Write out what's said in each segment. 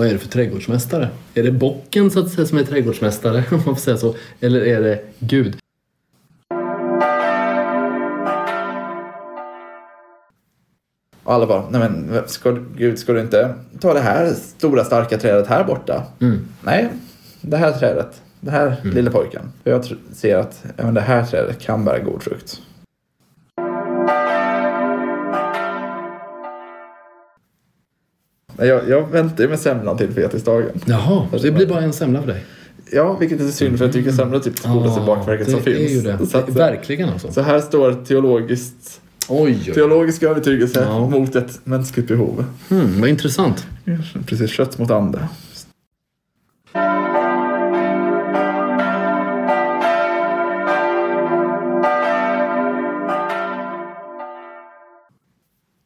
vad är det för trädgårdsmästare? Är det bocken så att säga som är trädgårdsmästare, om man får säga så? Eller är det Gud? Alla bara, nej men ska, gud ska du inte ta det här stora starka trädet här borta? Mm. Nej, det här trädet, det här lilla pojken. För jag ser att men det här trädet kan bära god frukt. Nej, Jag, jag väntar med semlan till fetisdagen. Jaha, det blir bara en semla för dig? Ja, vilket är synd för jag tycker semla är typ det godaste bakverket det som finns. är ju det. Så, att, Verkligen alltså. så här står teologiskt, Oj, oj. teologisk övertygelse Ja. mot ett mänskligt behov. Hmm, vad intressant. Precis, kött mot ande.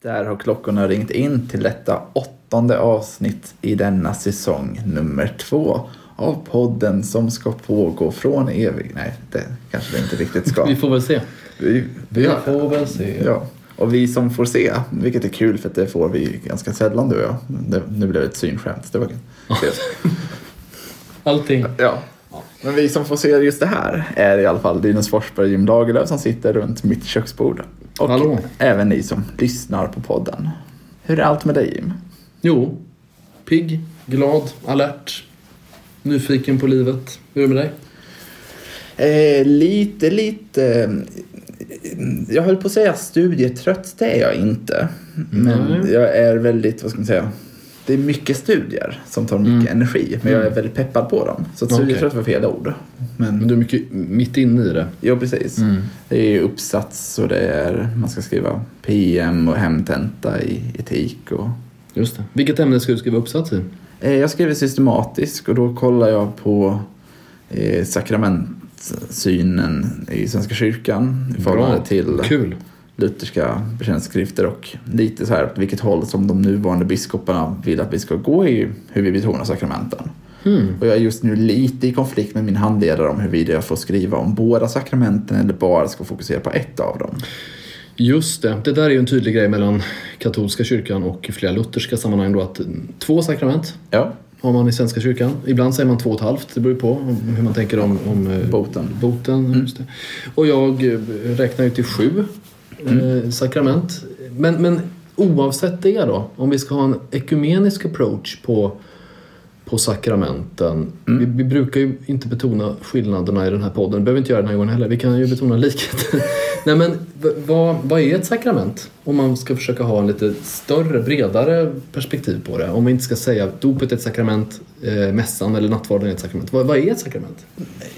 Där har klockorna ringt in till detta åttonde avsnitt i denna säsong nummer två av podden som ska pågå från evig... Nej, det kanske det inte riktigt ska. Vi får väl se. Vi, Vi har- får väl se. Ja, och vi som får se, vilket är kul för att det får vi ganska sällan du och jag. Det, nu blev det ett synskämt, det var kul. Allting. Ja. Men vi som får se just det här är i alla fall Linus Forsberg och Jim Lagerlöf som sitter runt mitt köksbord. Och Hallå. även ni som lyssnar på podden. Hur är allt med dig Jim? Jo, pigg, glad, alert, nyfiken på livet. Hur är det med dig? Eh, lite, lite... eh, Jag höll på att säga studietrött, det är jag inte. Men Nej. jag är väldigt, vad ska man säga, det är mycket studier som tar mycket energi. Men jag är väldigt peppad på dem. Så att studietrött var fel ord. Men Men du är mycket mitt inne i det. jo, precis. Det är uppsats och det är, man ska skriva PM och hemtenta i etik. Och, Just det. Vilket ämne ska du skriva uppsats i? eh, jag skriver systematisk och då kollar jag på eh, sakramentsynen i Svenska kyrkan i förhållande till Kul. Lutherska bekännelseskrifter och lite så här åt vilket håll som de nuvarande biskoparna vill att vi ska gå i hur vi betonar sakramenten. Hmm. Och jag är just nu lite i konflikt med min handledare om huruvida jag får skriva om båda sakramenten eller bara ska fokusera på ett av dem. Just det. Det där är ju en tydlig grej mellan katolska kyrkan och flera lutherska sammanhang då att två sakrament Ja, har man i Svenska kyrkan. Ibland säger man två och ett halvt. Det beror på om- hur man tänker om, om eh, Boten. boten det. Och jag räknar ju till sju eh, sakrament. Men, men oavsett det då, om vi ska ha en ekumenisk approach på, på sakramenten. Vi, vi brukar ju inte betona skillnaderna i den här podden. Vi behöver inte göra det den här gången heller. Vi kan ju betona likheter. Nej men v- vad, vad är ett sakrament? Om man ska försöka ha en lite större, bredare perspektiv på det. Om vi inte ska säga att dopet är ett sakrament, eh, mässan eller nattvarden är ett sakrament. Vad, vad är ett sakrament?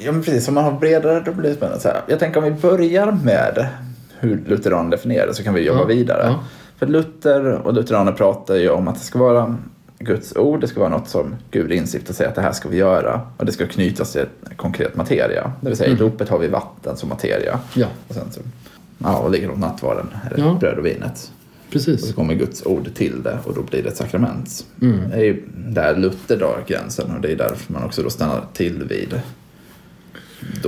ja men precis. Om man har bredare då blir det spännande. Så här. Jag tänker om vi börjar med hur lutheraner definierar så kan vi jobba Ja, vidare. ja. För Luther och lutheraner pratar ju om att det ska vara Guds ord, det ska vara något som Gud instiftar sig att det här ska vi göra och det ska knytas till konkret materia. Det vill säga i dopet har vi vatten som materia. Ja, Och sen så ja, och ligger runt nattvarden, eller Ja. bröd och vinet. Och precis. så kommer Guds ord till det och då blir det ett sakrament. Mm. Det är ju där Luther drar gränsen och det är därför man också då stannar till vid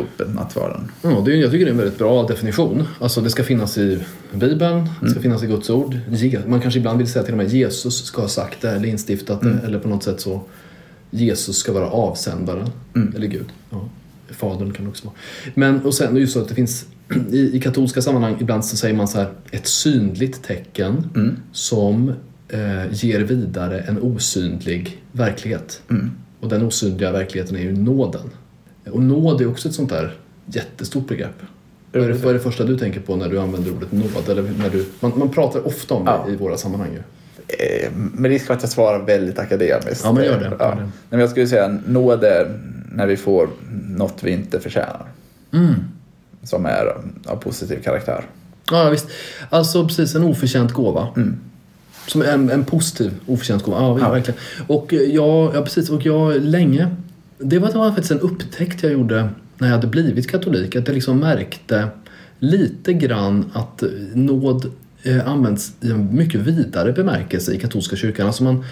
dopet, nattvarden. Ja, det är, jag tycker det är en väldigt bra definition. Alltså det ska finnas i Bibeln, det ska finnas i Guds ord. Man kanske ibland vill säga till och med Jesus ska ha sagt det eller instiftat det eller på något sätt så Jesus ska vara avsändaren. Eller Gud. Ja. Fadern kan det också vara. Men och sen är det ju så att det finns i, i katolska sammanhang ibland så säger man så här ett synligt tecken som eh, ger vidare en osynlig verklighet. Och den osynliga verkligheten är ju nåden. Och nåd är också ett sånt där jättestort begrepp. Vad är, det, vad är det första du tänker på när du använder ordet nåd? Eller när du, man, man pratar ofta om det Ja. i våra sammanhang ju. Eh, Med risk för att jag svarar väldigt akademiskt. Ja, men gör det, det. Nej, men jag skulle säga nåd är när vi får något vi inte förtjänar. Mm. Som är av positiv karaktär. Ja, visst. Alltså precis en oförtjänt gåva. Som en, en positiv oförtjänt gåva. Ja, Ja. verkligen. Och eh, jag, ja, precis. Och jag länge... Det var, det var faktiskt en upptäckt jag gjorde när jag hade blivit katolik. Att jag liksom märkte lite grann att nåd eh, används i en mycket vidare bemärkelse i katolska kyrkan. Alltså man,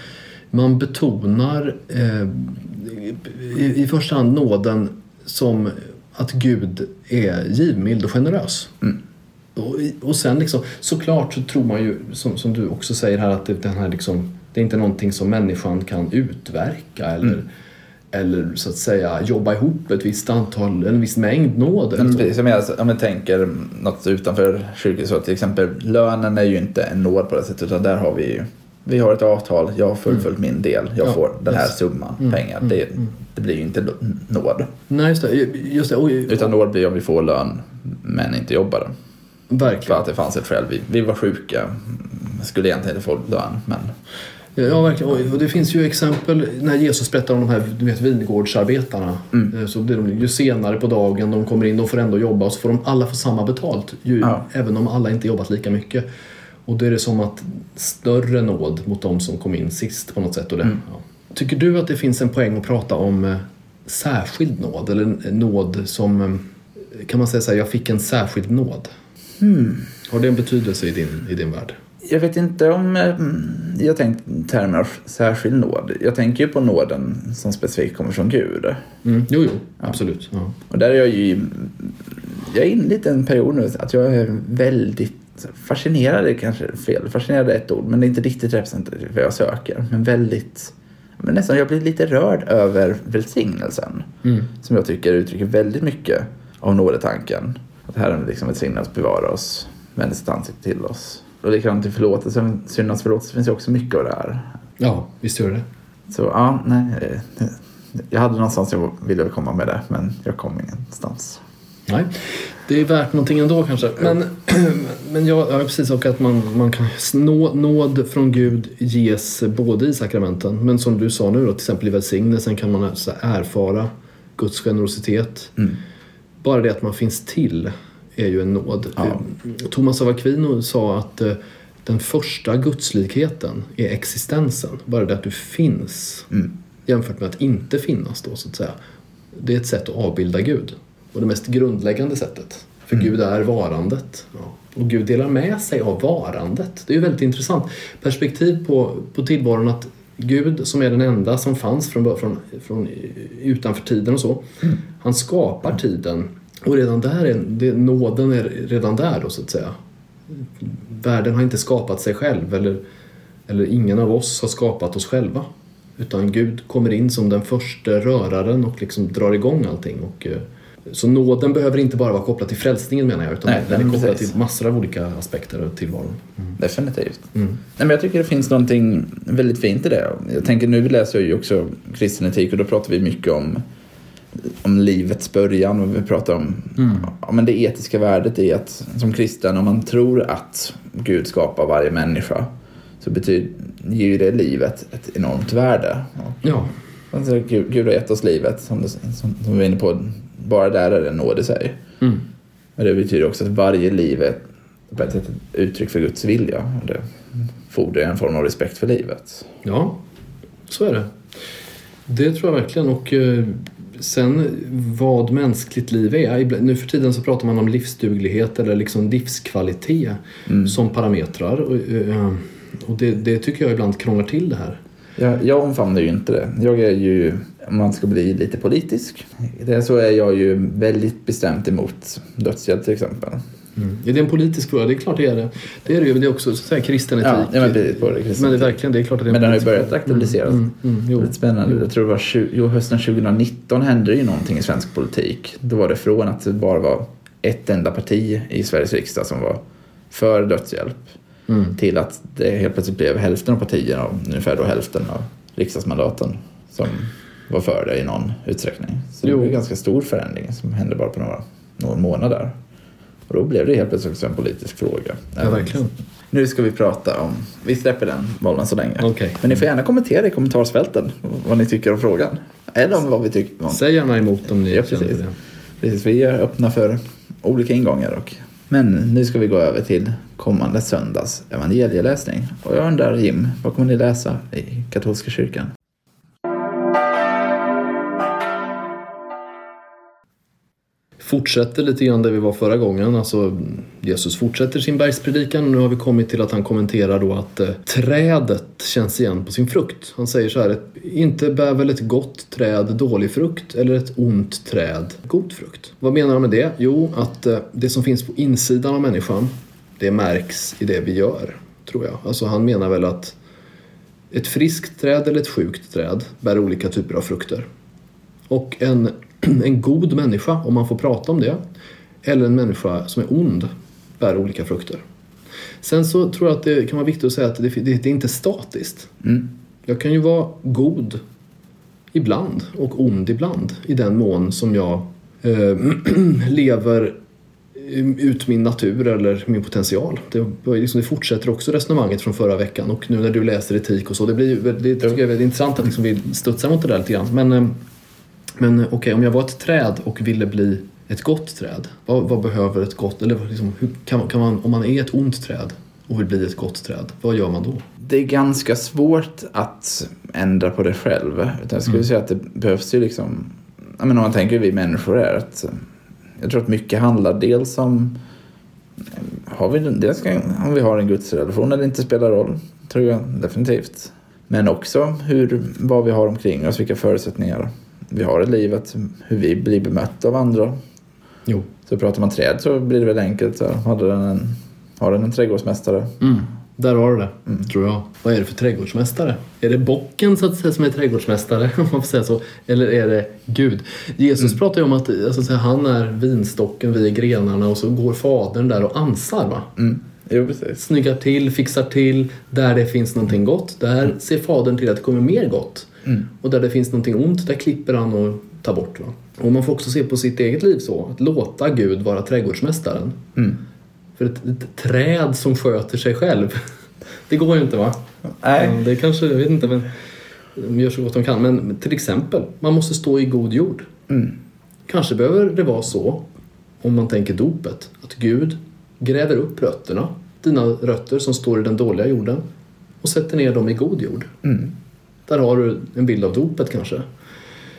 man betonar eh, i, i första hand nåden som att Gud är givmild och generös. Och, och sen liksom, såklart så tror man ju, som, som du också säger här, att det, den här liksom, Det är inte någonting som människan kan utverka eller, eller så att säga jobba ihop ett visst antal, en viss mängd nåd. eller Men precis, om jag tänker något utanför kyrkan så till exempel lönen är ju inte en nåd på det sättet utan där har vi ju vi har ett avtal, jag har fullföljt min del, jag Mm. Ja, får den här yes. summan pengar. Det, det blir ju inte nåd. Nej, just det. Just det. Oj, Utan nåd blir om vi får lön men inte jobbar. För verkligen. att det fanns ett skäl. Vi, vi var sjuka, skulle egentligen inte få lön men Ja, verkligen. Och det finns ju exempel när Jesus berättar om de här du vet, vingårdsarbetarna. Mm. Eh, Så blir de, ju senare på dagen de kommer in, de får ändå jobba och så får de alla få samma betalt. Ju, Ja. Även om alla inte jobbat lika mycket. Och då är det som att större nåd mot de som kom in sist på något sätt. Och det, Mm. ja. Tycker du att det finns en poäng att prata om eh, särskild nåd? Eller nåd som, eh, kan man säga så här, jag fick en särskild nåd? Hmm. Har det en betydelse i din, i din värld? Jag vet inte om mm, jag tänkt termer av särskild nåd. Jag tänker ju på nåden som specifikt kommer från Gud. Mm. Jo, jo, absolut. Ja. Och där är jag ju... Jag är inne i en period nu att jag är väldigt fascinerad, är kanske fel, fascinerad är ett ord, men det är inte riktigt representativt vad jag söker. Men väldigt... Men nästan, jag blir lite rörd över välsignelsen. Mm. Som jag tycker uttrycker väldigt mycket av nådetanken. Att Herren liksom välsignar oss, bevara oss, vänder sitt ansikte till oss. Och likadant i förlåtelsen, syndernas förlåtelse finns ju också mycket av det här. ja, visst gör det. Så ja, nej. eh, Jag hade någonstans jag ville komma med det, men jag kom ingenstans. Nej, det är värt någonting ändå kanske. Men, men ja, ja, precis. Och att man, man kan nå, nåd från Gud ges både i sakramenten, men som du sa nu då, till exempel i välsignelsen kan man erfara Guds generositet. Mm. Bara det att man finns till är ju en nåd. Ja. Thomas av Aquino sa att eh, den första gudslikheten är existensen. Bara det att du finns Mm. jämfört med att inte finnas då så att säga. Det är ett sätt att avbilda Gud. Och det mest grundläggande sättet. För Mm. Gud är varandet. Ja. Och Gud delar med sig av varandet. Det är ju väldigt intressant perspektiv på, på tillvaron att Gud som är den enda som fanns från, från, från utanför tiden och så. Mm. Han skapar tiden. Och redan där är det, nåden är redan där då så att säga. Världen har inte skapat sig själv eller, eller ingen av oss har skapat oss själva. Utan Gud kommer in som den första röraren och liksom drar igång allting. Och, eh, så nåden behöver inte bara vara kopplad till frälsningen menar jag utan Nej, den är kopplad precis. till massor av olika aspekter av tillvaron. Definitivt. Mm. Nej, men jag tycker det finns någonting väldigt fint i det. Jag tänker nu läser jag ju också kristen etik och då pratar vi mycket om, om livets början och vi pratar om ja, men det etiska värdet i att som kristen om man tror att Gud skapar varje människa så betyder, ger ju det livet ett enormt värde. Ja, Alltså, Gud, Gud har gett oss livet, som, det, som, som vi var inne på. Bara där är det nåd i sig. mm. Men det betyder också att varje liv är på ett sätt ett uttryck för Guds vilja. Och det fordrar en form av respekt för livet. ja så är det. Det tror jag verkligen. Och eh, sen vad mänskligt liv är. Nu för tiden så pratar man om livsduglighet eller liksom livskvalitet Mm. som parametrar. Och, eh, och det, det tycker jag ibland krånglar till det här. Jag, jag omfamnar ju inte det. Jag är ju, om man ska bli lite politisk, det så är jag ju väldigt bestämt emot dödshjälp till exempel. Mm. Är det en politisk fråga? Det är klart det är det. Det är det ju. men Det är också så säga, kristen etik. Ja, men det kristna. Men det är verkligen, det är klart att det är en Men den har ju börjat aktualiseras. Mm, mm, mm, jo. Lite spännande. Jag tror det var 20, jo, hösten 2019 hände det ju någonting i svensk politik. Då var det från att det bara var ett enda parti i Sveriges riksdag som var för dödshjälp Mm. till att det helt plötsligt blev hälften av partierna, och ungefär då hälften av riksdagsmandaten som var för det i någon utsträckning. Så det Jo. var en ganska stor förändring som hände bara på några, några månader. Och då blev det helt plötsligt också en politisk fråga. Ja, verkligen. Nu ska vi prata om, vi släpper den bollen så länge. Okej. Men ni får gärna kommentera i kommentarsfälten vad ni tycker om frågan. Eller om vad vi tycker. Om. Säg gärna emot om ni Ja, känner precis. det. Precis, vi är öppna för olika ingångar. Och, men nu ska vi gå över till kommande söndags evangelieläsning. Och jag undrar Jim, vad kommer ni läsa i katolska kyrkan? Fortsätter lite grann där vi var förra gången. Alltså, Jesus fortsätter sin bergspredikan och nu har vi kommit till att han kommenterar då att eh, trädet känns igen på sin frukt. Han säger så här, inte bär väl ett gott träd dålig frukt eller ett ont träd god frukt. Vad menar han med det? Jo, att eh, det som finns på insidan av människan, det märks i det vi gör, tror jag. Alltså han menar väl att ett friskt träd eller ett sjukt träd bär olika typer av frukter. Och en, en god människa, om man får prata om det, eller en människa som är ond bär olika frukter. Sen så tror jag att det kan vara viktigt att säga att det, det, det är inte statiskt. Mm. Jag kan ju vara god ibland och ond ibland i den mån som jag eh, lever ut min natur eller min potential. Det, liksom, det fortsätter också resonemanget från förra veckan och nu när du läser etik och så. Det, blir, det tycker jag är väldigt intressant att liksom vi studsar mot det där lite grann. Men, eh, men okej, okay, om jag var ett träd och ville bli ett gott träd, vad, vad behöver ett gott, eller liksom, hur kan, kan man, om man är ett ont träd och vill bli ett gott träd, vad gör man då? Det är ganska svårt att ändra på det själv. Utan jag skulle mm. säga att det behövs ju liksom, jag menar, om man tänker hur vi människor är, att jag tror att mycket handlar dels om har vi, dels om vi har en gudsrelation eller inte spelar roll, tror jag definitivt. Men också hur, vad vi har omkring oss, vilka förutsättningar vi har i livet, hur vi blir bemötta av andra. Jo. Så pratar man träd så blir det väl enkelt. Så hade den en, har den en trädgårdsmästare? Mm. Där har du det, mm. tror jag. Vad är det för trädgårdsmästare? Är det bocken så att säga som är trädgårdsmästare? Om man får säga så. Eller är det Gud? Jesus mm. pratar ju om att alltså, han är vinstocken, vi är grenarna och så går fadern där och ansar. Va? Mm. Jo, precis. Snyggar till, fixar till. Där det finns någonting gott, där mm. ser fadern till att det kommer mer gott. Mm. Och där det finns någonting ont, där klipper han och tar bort. Va? Och man får också se på sitt eget liv så, att låta Gud vara trädgårdsmästaren. Mm. För ett, ett, träd som sköter sig själv, det går ju inte va? Nej. Det kanske, jag vet inte, men de gör så gott de kan. Men till exempel, man måste stå i god jord. Mm. Kanske behöver det vara så, om man tänker dopet, att Gud gräver upp rötterna, dina rötter som står i den dåliga jorden, och sätter ner dem i god jord. Mm. Där har du en bild av dopet kanske.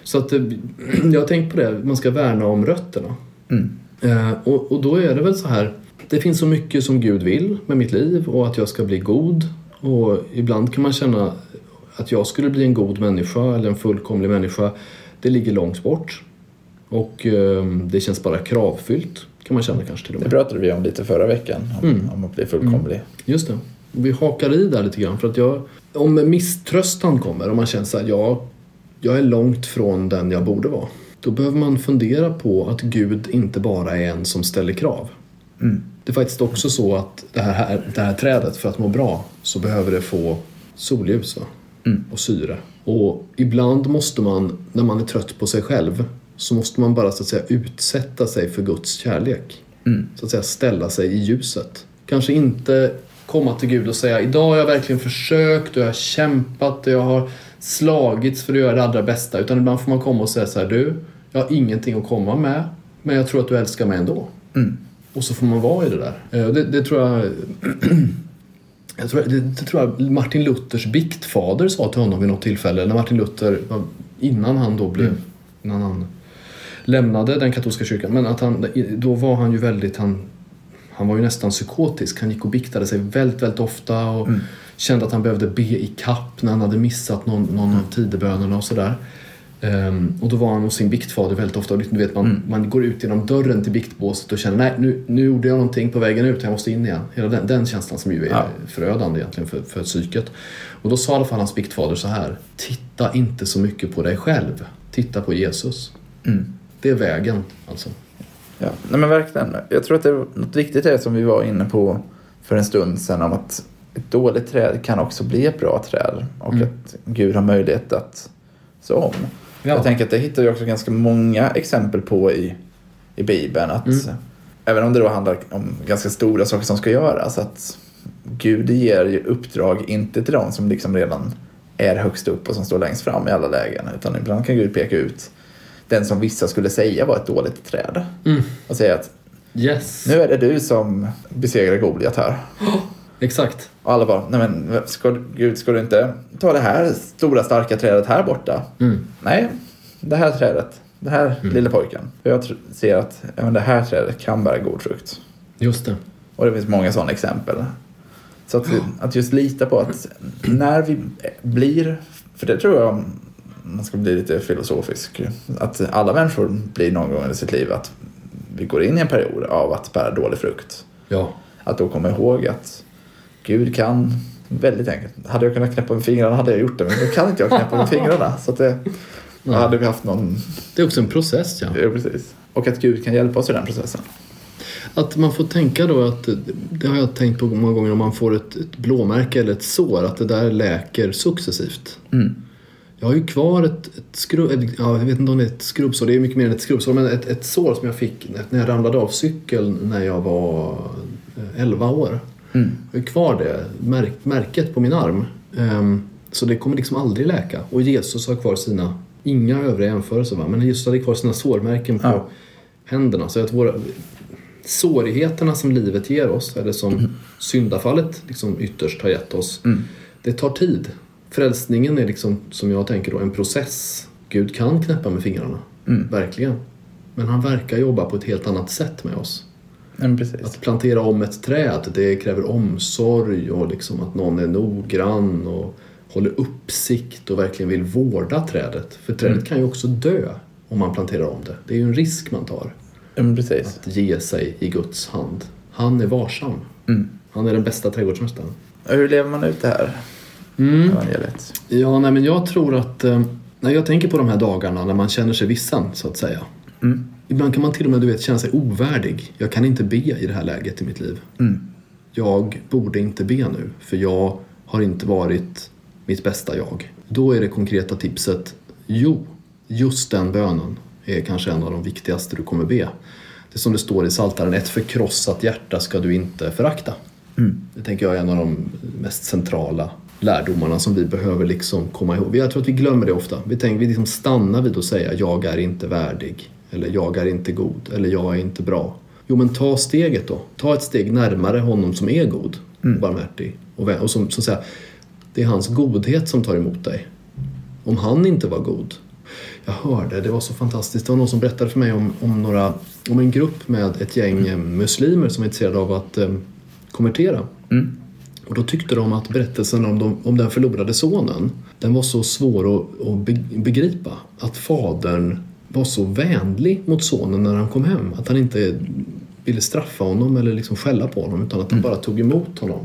Så att jag har tänkt på det, man ska värna om rötterna. Mm. Eh, och, och då är det väl så här, det finns så mycket som Gud vill med mitt liv och att jag ska bli god. Och ibland kan man känna att jag skulle bli en god människa eller en fullkomlig människa, det ligger långt bort. Och eh, det känns bara kravfyllt kan man känna kanske till och med. Det pratade vi om lite förra veckan, om, Mm. om att bli fullkomlig. Mm. Just det. Vi hakar i där lite grann för att jag, om misströstan kommer och man känner så här, ja, jag är långt från den jag borde vara. Då behöver man fundera på att Gud inte bara är en som ställer krav. Mm. Det är faktiskt också så att det här, det här trädet, för att må bra, så behöver det få solljus va? Mm. och syre. Och ibland måste man, när man är trött på sig själv, så måste man bara så att säga utsätta sig för Guds kärlek. Mm. Så att säga ställa sig i ljuset. Kanske inte komma till Gud och säga idag har jag verkligen försökt och jag har kämpat och jag har slagits för att göra det allra bästa. Utan ibland får man komma och säga så här, du, jag har ingenting att komma med, men jag tror att du älskar mig ändå. Mm. Och så får man vara i det där. Eh, Det, det tror jag... jag tror, det, det tror jag Martin Luthers biktfader sa till honom vid något tillfälle. När Martin Luther, innan han då blev... Mm. Innan han lämnade den katolska kyrkan. Men att han, då var han ju väldigt... Han, han var ju nästan psykotisk. Han gick och biktade sig väldigt, väldigt ofta och Mm. kände att han behövde be i kapp när han hade missat någon, någon av tidebönerna och sådär. Ehm, och då var han hos sin biktfader väldigt ofta. Och du vet, man, Mm. man går ut genom dörren till biktbåset och känner nej nu, nu gjorde jag någonting på vägen ut, jag måste in igen. Hela den, den känslan som ju är Ja. förödande egentligen för, för psyket. Och då sa i alla fall hans biktfader så här. Titta inte så mycket på dig själv. Titta på Jesus. Mm. Det är vägen alltså. Ja, nej men verkligen. Jag tror att det är något viktigt är som vi var inne på för en stund sedan om att ett dåligt träd kan också bli ett bra träd och Mm. att Gud har möjlighet att så om. Ja. Jag tänker att det hittar vi också ganska många exempel på i, i Bibeln. Att Mm. Även om det då handlar om ganska stora saker som ska göras. Att Gud ger ju uppdrag inte till de som liksom redan är högst upp och som står längst fram i alla lägen. Utan ibland kan Gud peka ut den som vissa skulle säga var ett dåligt träd. Mm. Och säga att Yes. nu är det du som besegrar Goliat här. Exakt. Och alla bara, nej men ska, Gud ska du inte ta det här stora starka trädet här borta? Mm. Nej, det här trädet, det här lilla pojken. För jag ser att men det här trädet kan bära god frukt. Just det. Och det finns många sådana exempel. Så att, att just lita på att när vi blir, för det tror jag man ska bli lite filosofisk, att alla människor blir någon gång i sitt liv att vi går in i en period av att bära dålig frukt. Ja. Att då komma ihåg att Gud kan Väldigt enkelt. Hade jag kunnat knäppa med fingrarna hade jag gjort det, men nu kan inte jag knäppa med fingrarna. Så att det, då hade vi haft någon... Det är också en process, ja. Ja, precis. Och att Gud kan hjälpa oss i den processen. Att man får tänka då att, det har jag tänkt på många gånger, om man får ett, ett blåmärke eller ett sår, att det där läker successivt. Mm. Jag har ju kvar ett, ett skrubb, ett- ja, jag vet inte om det är ett skrubbsår, det är mycket mer än ett skrubbsår, men ett, ett sår som jag fick när jag ramlade av cykeln när jag var eh, 11 år. Mm. Jag har ju kvar det märk, märket på min arm. Ehm, så det kommer liksom aldrig läka. Och Jesus har kvar sina, inga övriga jämförelser va, men Jesus hade kvar sina sårmärken på Ja. händerna. Så att våra sårigheterna som livet ger oss, eller som syndafallet liksom ytterst har gett oss, Mm. det tar tid. Frälsningen är liksom, som jag tänker då, en process. Gud kan knäppa med fingrarna, Mm. verkligen. Men han verkar jobba på ett helt annat sätt med oss. Precis. Att plantera om ett träd, det kräver omsorg och liksom att någon är noggrann och håller uppsikt och verkligen vill vårda trädet. För trädet Mm. kan ju också dö om man planterar om det. Det är ju en risk man tar, precis. att ge sig i Guds hand. Han är varsam. Mm. Han är den bästa trädgårdsmästaren. Hur lever man ut det här Mm. evangeliet? Ja, nej, men jag tror att eh, när jag tänker på de här dagarna när man känner sig vissen, så att säga. Mm. Ibland kan man till och med du vet, känna sig ovärdig. Jag kan inte be i det här läget i mitt liv. Mm. jag borde inte be nu för jag har inte varit mitt bästa jag. Då är det konkreta tipset, jo, just den bönen är kanske en av de viktigaste du kommer be. Det som det står i Psaltaren, ett förkrossat hjärta ska du inte förakta. Mm. Det tänker jag är en av de mest centrala lärdomarna som vi behöver liksom komma ihåg. Jag tror att vi glömmer det ofta. Vi, tänker, vi liksom stannar vid att säga jag är inte värdig, eller jag är inte god, eller jag är inte bra. Jo men ta steget då. Ta ett steg närmare honom som är god, Mm. barmhärtig och, vän- och som, säga, det är hans godhet som tar emot dig. Om han inte var god. Jag hörde, det var så fantastiskt, det var någon som berättade för mig om, om, några, om en grupp med ett gäng eh, muslimer som är intresserade av att eh, konvertera. Mm. Och då tyckte de att berättelsen om, de, om den förlorade sonen, den var så svår att, att be- begripa. Att fadern var så vänlig mot sonen när han kom hem. Att han inte ville straffa honom eller liksom skälla på honom utan att han bara tog emot honom.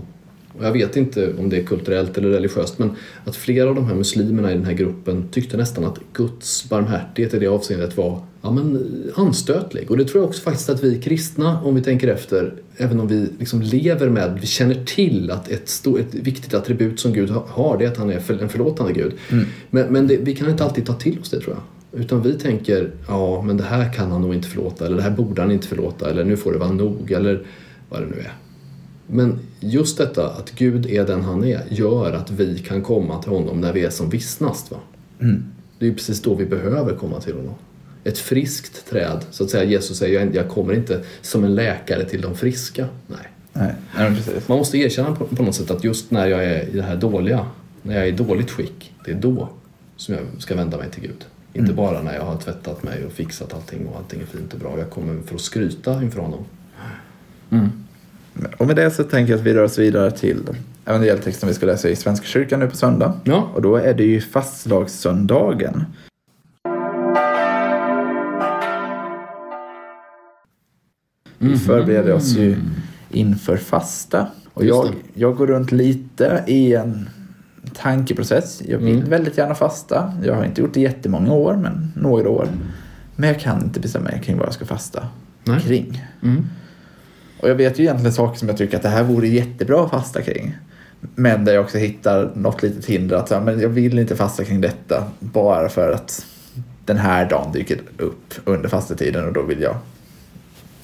Och jag vet inte om det är kulturellt eller religiöst men att flera av de här muslimerna i den här gruppen tyckte nästan att Guds barmhärtighet i det avseendet var ja, men, anstötlig. Och det tror jag också faktiskt att vi kristna, om vi tänker efter, även om vi liksom lever med, vi känner till att ett, stor, ett viktigt attribut som Gud ha- har det är att han är en förlåtande Gud. Men, men det, vi kan inte alltid ta till oss det tror jag. Utan vi tänker, ja men det här kan han nog inte förlåta eller det här borde han inte förlåta eller nu får det vara nog eller vad det nu är. Men just detta att Gud är den han är gör att vi kan komma till honom när vi är som vissnast. Va? Mm. Det är precis då vi behöver komma till honom. Ett friskt träd, så att säga. Jesus säger jag, kommer inte som en läkare till de friska. Nej. Nej, Nej precis. Man måste erkänna på, på något sätt att just när jag är i det här dåliga, när jag är i dåligt skick, det är då som jag ska vända mig till Gud. Inte Mm. bara när jag har tvättat mig och fixat allting och allting är fint och bra. Jag kommer för att skryta inför honom. Och med det så tänker jag att vi rör oss vidare till evangelietexten vi ska läsa i Svenska kyrkan nu på söndag. Ja. Och då är det ju fastlagssöndagen. Vi förbereder oss ju inför fasta. Och jag, jag går runt lite i en tankeprocess. Jag vill Mm. väldigt gärna fasta. Jag har inte gjort det jättemånga år, men några år. Men jag kan inte bestämma mig kring vad jag ska fasta Nej. kring. Mm. Och jag vet ju egentligen saker som jag tycker att det här vore jättebra att fasta kring. Men där jag också hittar något litet hinder att men jag vill inte fasta kring detta bara för att den här dagen dyker upp under fastetiden och då vill jag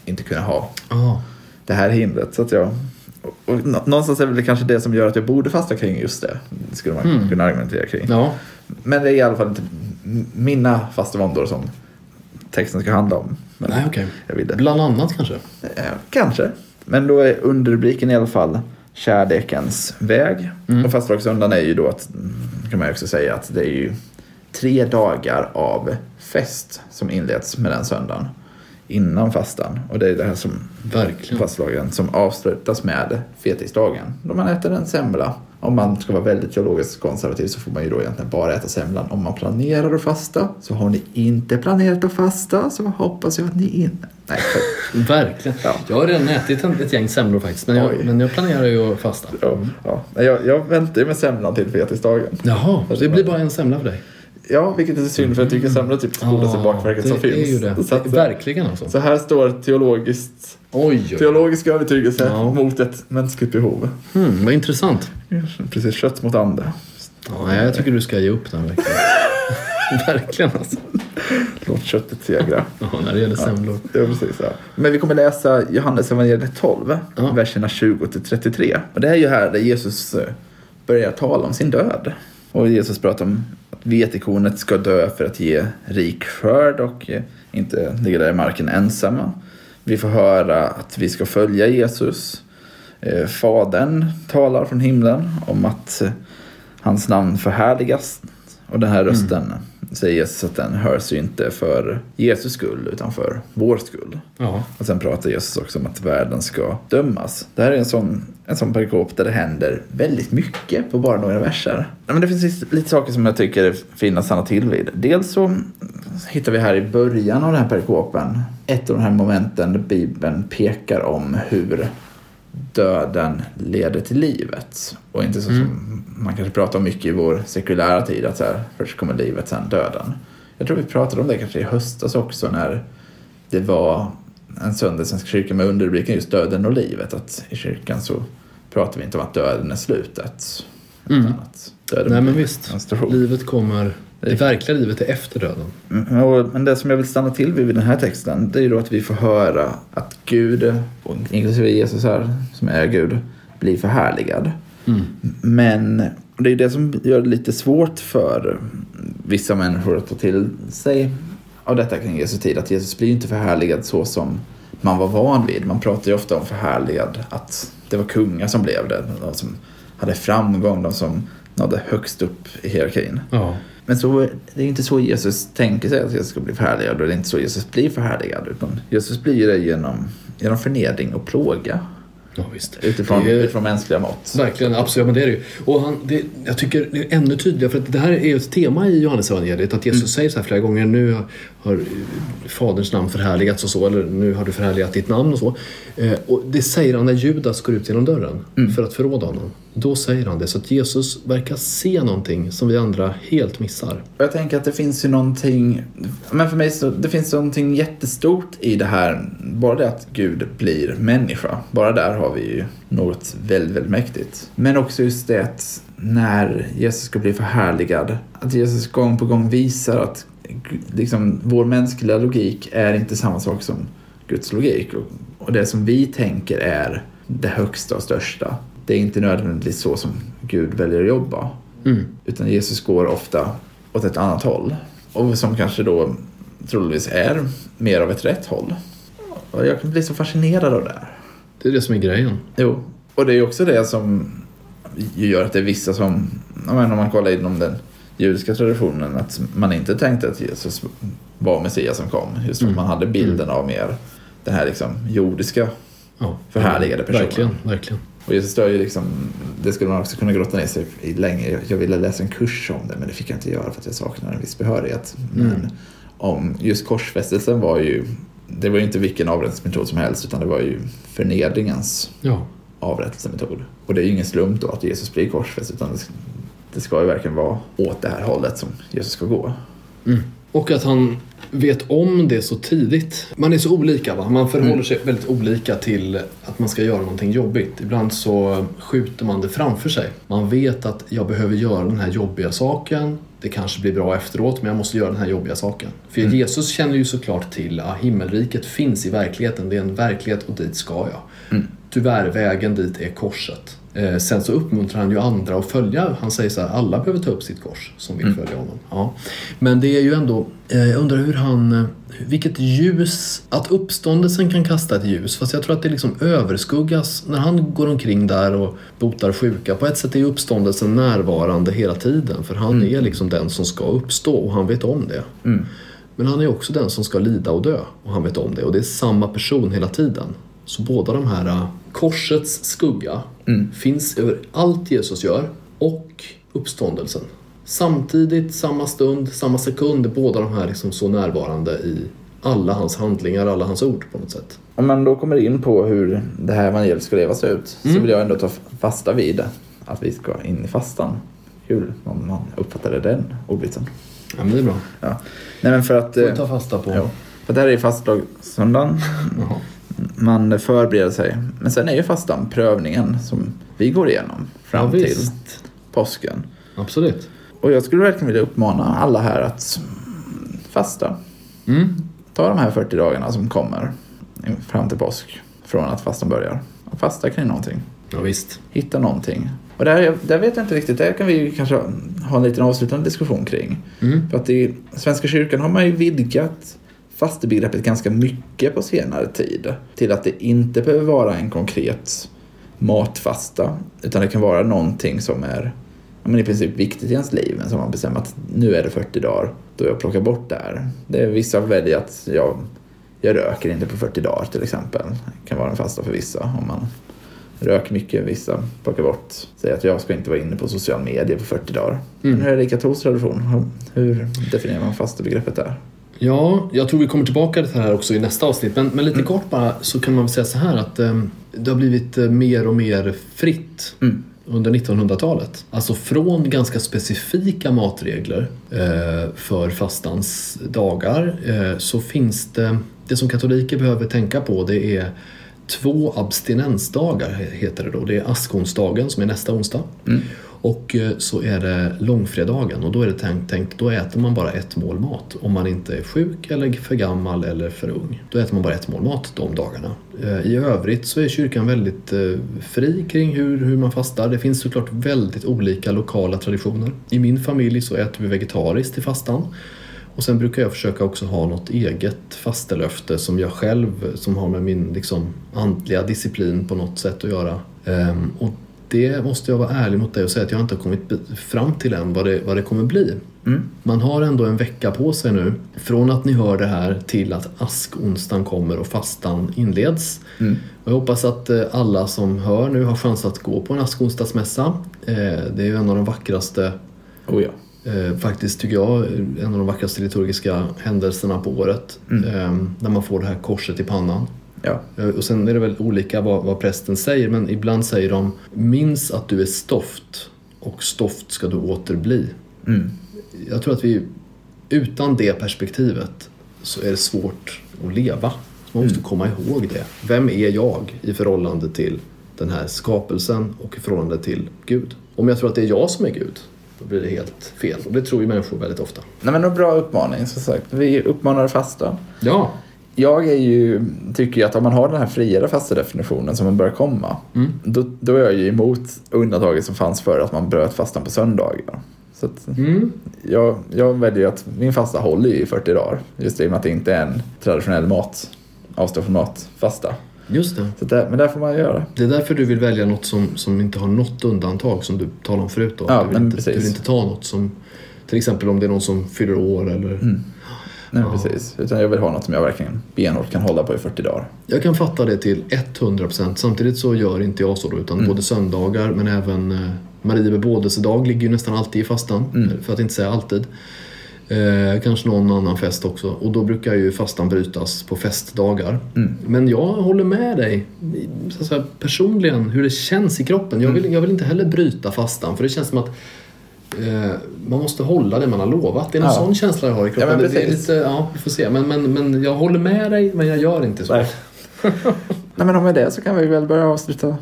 inte kunna ha Ja. det här hindret. Så att jag, och, och nå- någonstans är det kanske det som gör att jag borde fasta kring just det. Det skulle man Mm. kunna argumentera kring. ja. Men det är i alla fall inte mina fastevåndor som texten ska handla om. Men Nej, okej. det. Bland annat kanske. Eh, kanske. Men då är underrubriken i alla fall Kärlekens väg. Mm. Och fastlagssöndagen är ju då att, mm, kan man ju också säga att det är ju tre dagar av fest som inleds med den söndagen. innan fastan. Och det är det här som Verkligen. fastslagen som avslutas med fettisdagen. Då man äter en semla. Om man ska vara väldigt teologiskt konservativ så får man ju då egentligen bara äta semlan. Om man planerar att fasta så har ni inte planerat att fasta så hoppas jag att ni inte... Nej. Verkligen. Ja. Jag har redan ätit ett gäng semlor faktiskt. Men jag, Oj. men jag planerar ju att fasta. ja, ja. Jag, jag väntar ju med semlan till fetisdagen. Jaha, det blir bara en semla för dig. Ja, vilket är synd för jag tycker är typ det godaste bakverket som det finns. är ju det. Så, att, Verkligen alltså. så här står teologiskt, Oj, oj. teologisk övertygelse Ja. mot ett mänskligt behov. Hmm, vad intressant. Precis, kött mot ande. Ja, jag tycker du ska ge upp den verkligen. verkligen alltså. Låt köttet segra. Ja, när det gäller semlor. Ja, precis. Ja. Men vi kommer läsa Johannes evangeliet 12, Ja. verserna 20 till 33. Och det är ju här där Jesus eh, börjar tala om sin död. Och Jesus pratar om vetekornet ska dö för att ge rik skörd och eh, inte ligga där i marken ensamma. Vi får höra att vi ska följa Jesus. Eh, Fadern talar från himlen om att eh, hans namn förhärligas. Och den här rösten säger Jesus att den hörs ju inte för Jesus skull utan för vår skull. Ja. Och sen pratar Jesus också om att världen ska dömas. Det här är en sån, en sån perikop där det händer väldigt mycket på bara några verser. Men det finns lite- lite saker som jag tycker är fina att stanna till vid. Dels så hittar vi här i början av den här perikopen ett av de här momenten där Bibeln pekar om hur döden leder till livet. Och inte så som man kanske pratar om mycket i vår sekulära tid, att så här, först kommer livet, sen döden. Jag tror vi pratade om det kanske i höstas också när det var en söndag i Svenska kyrkan med underrubriken just döden och livet. Att i kyrkan så pratar vi inte om att döden är slutet. Mm. Att döden Nej men visst. Livet kommer... Det verkliga livet är efter döden. Mm, och- Men det som jag vill stanna till vid vid den här texten, det är ju då att vi får höra att Gud, och inklusive Jesus här, som är Gud, blir förhärligad. Mm. Men det är det som gör det lite svårt för vissa människor att ta till sig av detta kring Jesu tid. Att Jesus blir ju inte förhärligad så som man var van vid. Man pratar ju ofta om förhärligad, att det var kungar som blev det. De som hade framgång, de som nådde högst upp i hierarkin. Ja. Men så, det är inte så Jesus tänker sig att Jesus ska bli förhärligad och det är inte så Jesus blir förhärligad. Utan Jesus blir det genom, genom förnedring och plåga Ja, visst. utifrån, Det är- utifrån mänskliga mått. Verkligen, absolut. Men det är det ju. Och han, det, jag tycker det är ännu tydligare, för att det här är ett tema i Johannesevangeliet. Att Jesus säger så här flera gånger, nu har Faderns namn förhärligats och så, eller nu har du förhärligat ditt namn och så. Eh, och det säger han när Judas går ut genom dörren för att förråda honom. Då säger han det. Så att Jesus verkar se någonting som vi andra helt missar. Jag tänker att det finns ju någonting, men för mig så, det finns någonting jättestort i det här. Bara det att Gud blir människa. Bara där har vi ju något väldigt, väldigt mäktigt. Men också just det att när Jesus ska bli förhärligad, att Jesus gång på gång visar att liksom, vår mänskliga logik är inte samma sak som Guds logik. Och, det som vi tänker är det högsta och största, det är inte nödvändigtvis så som Gud väljer att jobba. Mm. Utan Jesus går ofta åt ett annat håll. Och som kanske då troligtvis är mer av ett rätt håll. Och jag kan bli så fascinerad av det här. Det är det som är grejen. Jo, och det är också det som gör att det är vissa som, om man kollar inom den judiska traditionen, att man inte tänkte att Jesus var Messias som kom. Just för Mm. man hade bilden av mer den här liksom jordiska Ja. Förhärligade personen. Verkligen, verkligen. Och Jesus dör ju liksom, det skulle man också kunna grotta ner sig i länge. Jag ville läsa en kurs om det men det fick jag inte göra för att jag saknar en viss behörighet. Men Mm. om just korsfästelsen var ju, det var ju inte vilken avrättningsmetod som helst utan det var ju förnedringens Ja. avrättelsemetod. Och det är ju ingen slump då att Jesus blir korsfäst utan det, ska ju verkligen vara åt det här hållet som Jesus ska gå. Mm. Och att han vet om det så tidigt. Man är så olika va? Man förhåller Mm. sig väldigt olika till att man ska göra någonting jobbigt. Ibland så skjuter man det framför sig. Man vet att jag behöver göra den här jobbiga saken. Det kanske blir bra efteråt men jag måste göra den här jobbiga saken. För Mm. Jesus känner ju såklart till att himmelriket finns i verkligheten. Det är en verklighet och dit ska jag. Mm. Tyvärr, vägen dit är korset. Eh, sen så uppmuntrar han ju andra att följa. Han säger så här, alla behöver ta upp sitt kors som vill följa honom. Ja. Men det är ju ändå, eh, jag undrar hur han, eh, vilket ljus, att uppståndelsen kan kasta ett ljus. Fast jag tror att det liksom överskuggas när han går omkring där och botar sjuka. På ett sätt är uppståndelsen närvarande hela tiden. För han är liksom den som ska uppstå och han vet om det. Mm. Men han är också den som ska lida och dö och han vet om det och det är samma person hela tiden. Så båda de här uh, korsets skugga finns över allt Jesus gör och uppståndelsen. Samtidigt, samma stund, samma sekund är båda de här liksom så närvarande i alla hans handlingar, alla hans ord på något sätt. Om man då kommer in på hur det här evangeliet ska levas ut så vill jag ändå ta fasta vid det. Att vi ska in i fastan. Kul om man uppfattade den ordvitsen. Ja, men det är bra. Ja. Nej men för att... Får vi eh, ta fasta på. ja, för det här är fastlagssöndagen. Man förbereder sig. Men sen är ju fastan prövningen som vi går igenom fram Ja, till påsken. Absolut. Och jag skulle verkligen vilja uppmana alla här att fasta. Mm. Ta de här 40 dagarna som kommer fram till påsk från att fastan börjar. Och fasta kring någonting. Ja, visst. Hitta någonting. Och där, där vet jag inte riktigt, där kan vi kanske ha en liten avslutande diskussion kring. Mm. För att i Svenska kyrkan har man ju vidgat fastebegreppet ganska mycket på senare tid. Till att det inte behöver vara en konkret matfasta. Utan det kan vara någonting som är ja, men i princip viktigt i ens liv. Men som man bestämmer att nu är det 40 dagar då jag plockar bort det här. Det är, vissa väljer att jag, jag röker inte på 40 dagar till exempel. Det kan vara en fasta för vissa. Om man röker mycket, vissa plockar bort. Säger att jag ska inte vara inne på social media på 40 dagar. Men hur är det i katolsk tradition? Hur- Hur definierar man fastebegreppet där? Ja, jag tror vi kommer tillbaka till det här också i nästa avsnitt. Men, men lite kort bara så kan man väl säga så här att eh, det har blivit eh, mer och mer fritt Mm. under 1900-talet. Alltså från ganska specifika matregler eh, för fastans dagar eh, så finns det, det som katoliker behöver tänka på det är två abstinensdagar heter det då. Det är askonsdagen som är nästa onsdag. Och eh, så är det långfredagen och då är det tänkt, tänkt, då äter man bara ett mål mat. Om man inte är sjuk eller för gammal eller för ung. Då äter man bara ett mål mat de dagarna. Eh, I övrigt så är kyrkan väldigt eh, fri kring hur, hur man fastar. Det finns såklart väldigt olika lokala traditioner. I min familj så äter vi vegetariskt till fastan. Och sen brukar jag försöka också ha något eget fastelöfte som jag själv, som har med min liksom, andliga disciplin på något sätt att göra. Ehm, och det måste jag vara ärlig mot dig och säga att jag inte har kommit fram till än vad det, vad det kommer bli. Man har ändå en vecka på sig nu från att ni hör det här till att askonsdagen kommer och fastan inleds. Och jag hoppas att eh, alla som hör nu har chans att gå på en askonsdagsmässa. Eh, Det är ju en av de vackraste Oh ja. Eh, faktiskt tycker jag en av de vackraste liturgiska händelserna på året. Eh, när man får det här korset i pannan. Ja. Eh, och sen är det väl olika vad, vad prästen säger men ibland säger de Minns att du är stoft och stoft ska du åter bli. Mm. Jag tror att vi utan det perspektivet så är det svårt att leva. Man måste komma ihåg det. Vem är jag i förhållande till den här skapelsen och i förhållande till Gud? Om jag tror att det är jag som är Gud, då blir det helt fel. Och det tror ju människor väldigt ofta. Nej men en bra uppmaning som sagt. Vi uppmanar fasta. Ja, Jag är ju, tycker ju att om man har den här friare fasta definitionen som man börjar komma. Då, då är jag ju emot undantaget som fanns för att man bröt fastan på söndagar. Så mm. jag, jag väljer att min fasta håller ju i 40 dagar. Just i och med att det inte är en traditionell mat, avstå från mat, fasta. just det. Så där, men där får man göra. Det är därför du vill välja något som, som inte har något undantag som du talade om förut. Då. Ja, du, vill inte, du vill inte ta något som till exempel om det är någon som fyller år eller Nej, precis. Utan jag vill ha något som jag verkligen benhårt kan hålla på i 40 dagar. Jag kan fatta det till 100% Samtidigt så gör inte jag så då, utan både söndagar men även eh, Marie bebådelsedag ligger ju nästan alltid i fastan, för att inte säga alltid. Eh, kanske någon annan fest också. Och då brukar ju fastan brytas på festdagar. Men jag håller med dig så att säga, personligen hur det känns i kroppen. Jag vill, jag vill inte heller bryta fastan för det känns som att eh, man måste hålla det man har lovat. Det är någon Ja. sån känsla jag har i kroppen. Ja, men det, det är lite, ja, vi får se. Men, men, men jag håller med dig, men jag gör inte så. Nej. Nej men om med det så kan vi väl börja avsluta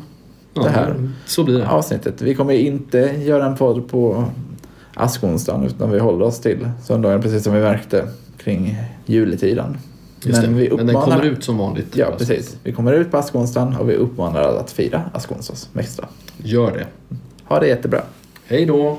Ja, det här Så blir det. avsnittet. Vi kommer inte göra en podd på askonsdagen utan vi håller oss till söndagen precis som vi märkte kring juletiden. Just men det. vi men den uppmanar... kommer ut som vanligt. Ja, precis. Vi kommer ut på askonsdagen och vi uppmanar alla att fira askonsdagsmässa. Gör det. Ha det jättebra. Hej då!